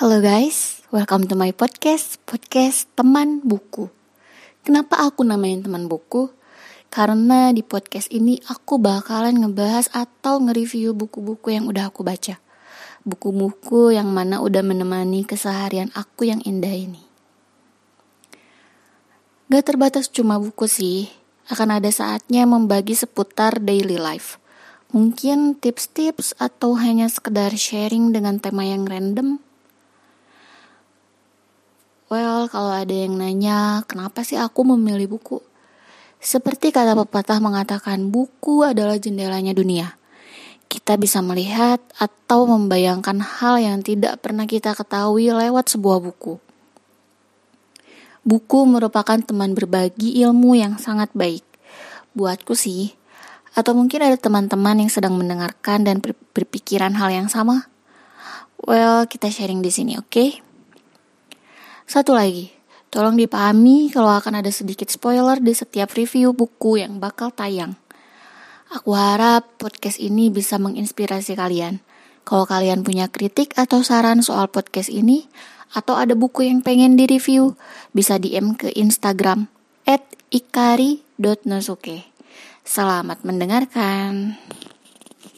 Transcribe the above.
Halo guys, welcome to my podcast, podcast teman buku. Kenapa aku namain teman buku? Karena di podcast ini aku bakalan ngebahas atau nge-review buku-buku yang udah aku baca. Buku-buku yang mana udah menemani keseharian aku yang indah ini. Gak terbatas cuma buku sih, akan ada saatnya membagi seputar daily life. Mungkin tips-tips atau hanya sekedar sharing dengan tema yang random Well, kalau ada yang nanya, kenapa sih aku memilih buku? Seperti kata pepatah mengatakan, buku adalah jendelanya dunia. Kita bisa melihat atau membayangkan hal yang tidak pernah kita ketahui lewat sebuah buku. Buku merupakan teman berbagi ilmu yang sangat baik. Buatku sih, atau mungkin ada teman-teman yang sedang mendengarkan dan berpikiran hal yang sama. Well, kita sharing di sini, oke? Okay? Satu lagi, tolong dipahami kalau akan ada sedikit spoiler di setiap review buku yang bakal tayang. Aku harap podcast ini bisa menginspirasi kalian. Kalau kalian punya kritik atau saran soal podcast ini, atau ada buku yang pengen di-review, bisa DM ke Instagram at ikari.nosuke. Selamat mendengarkan.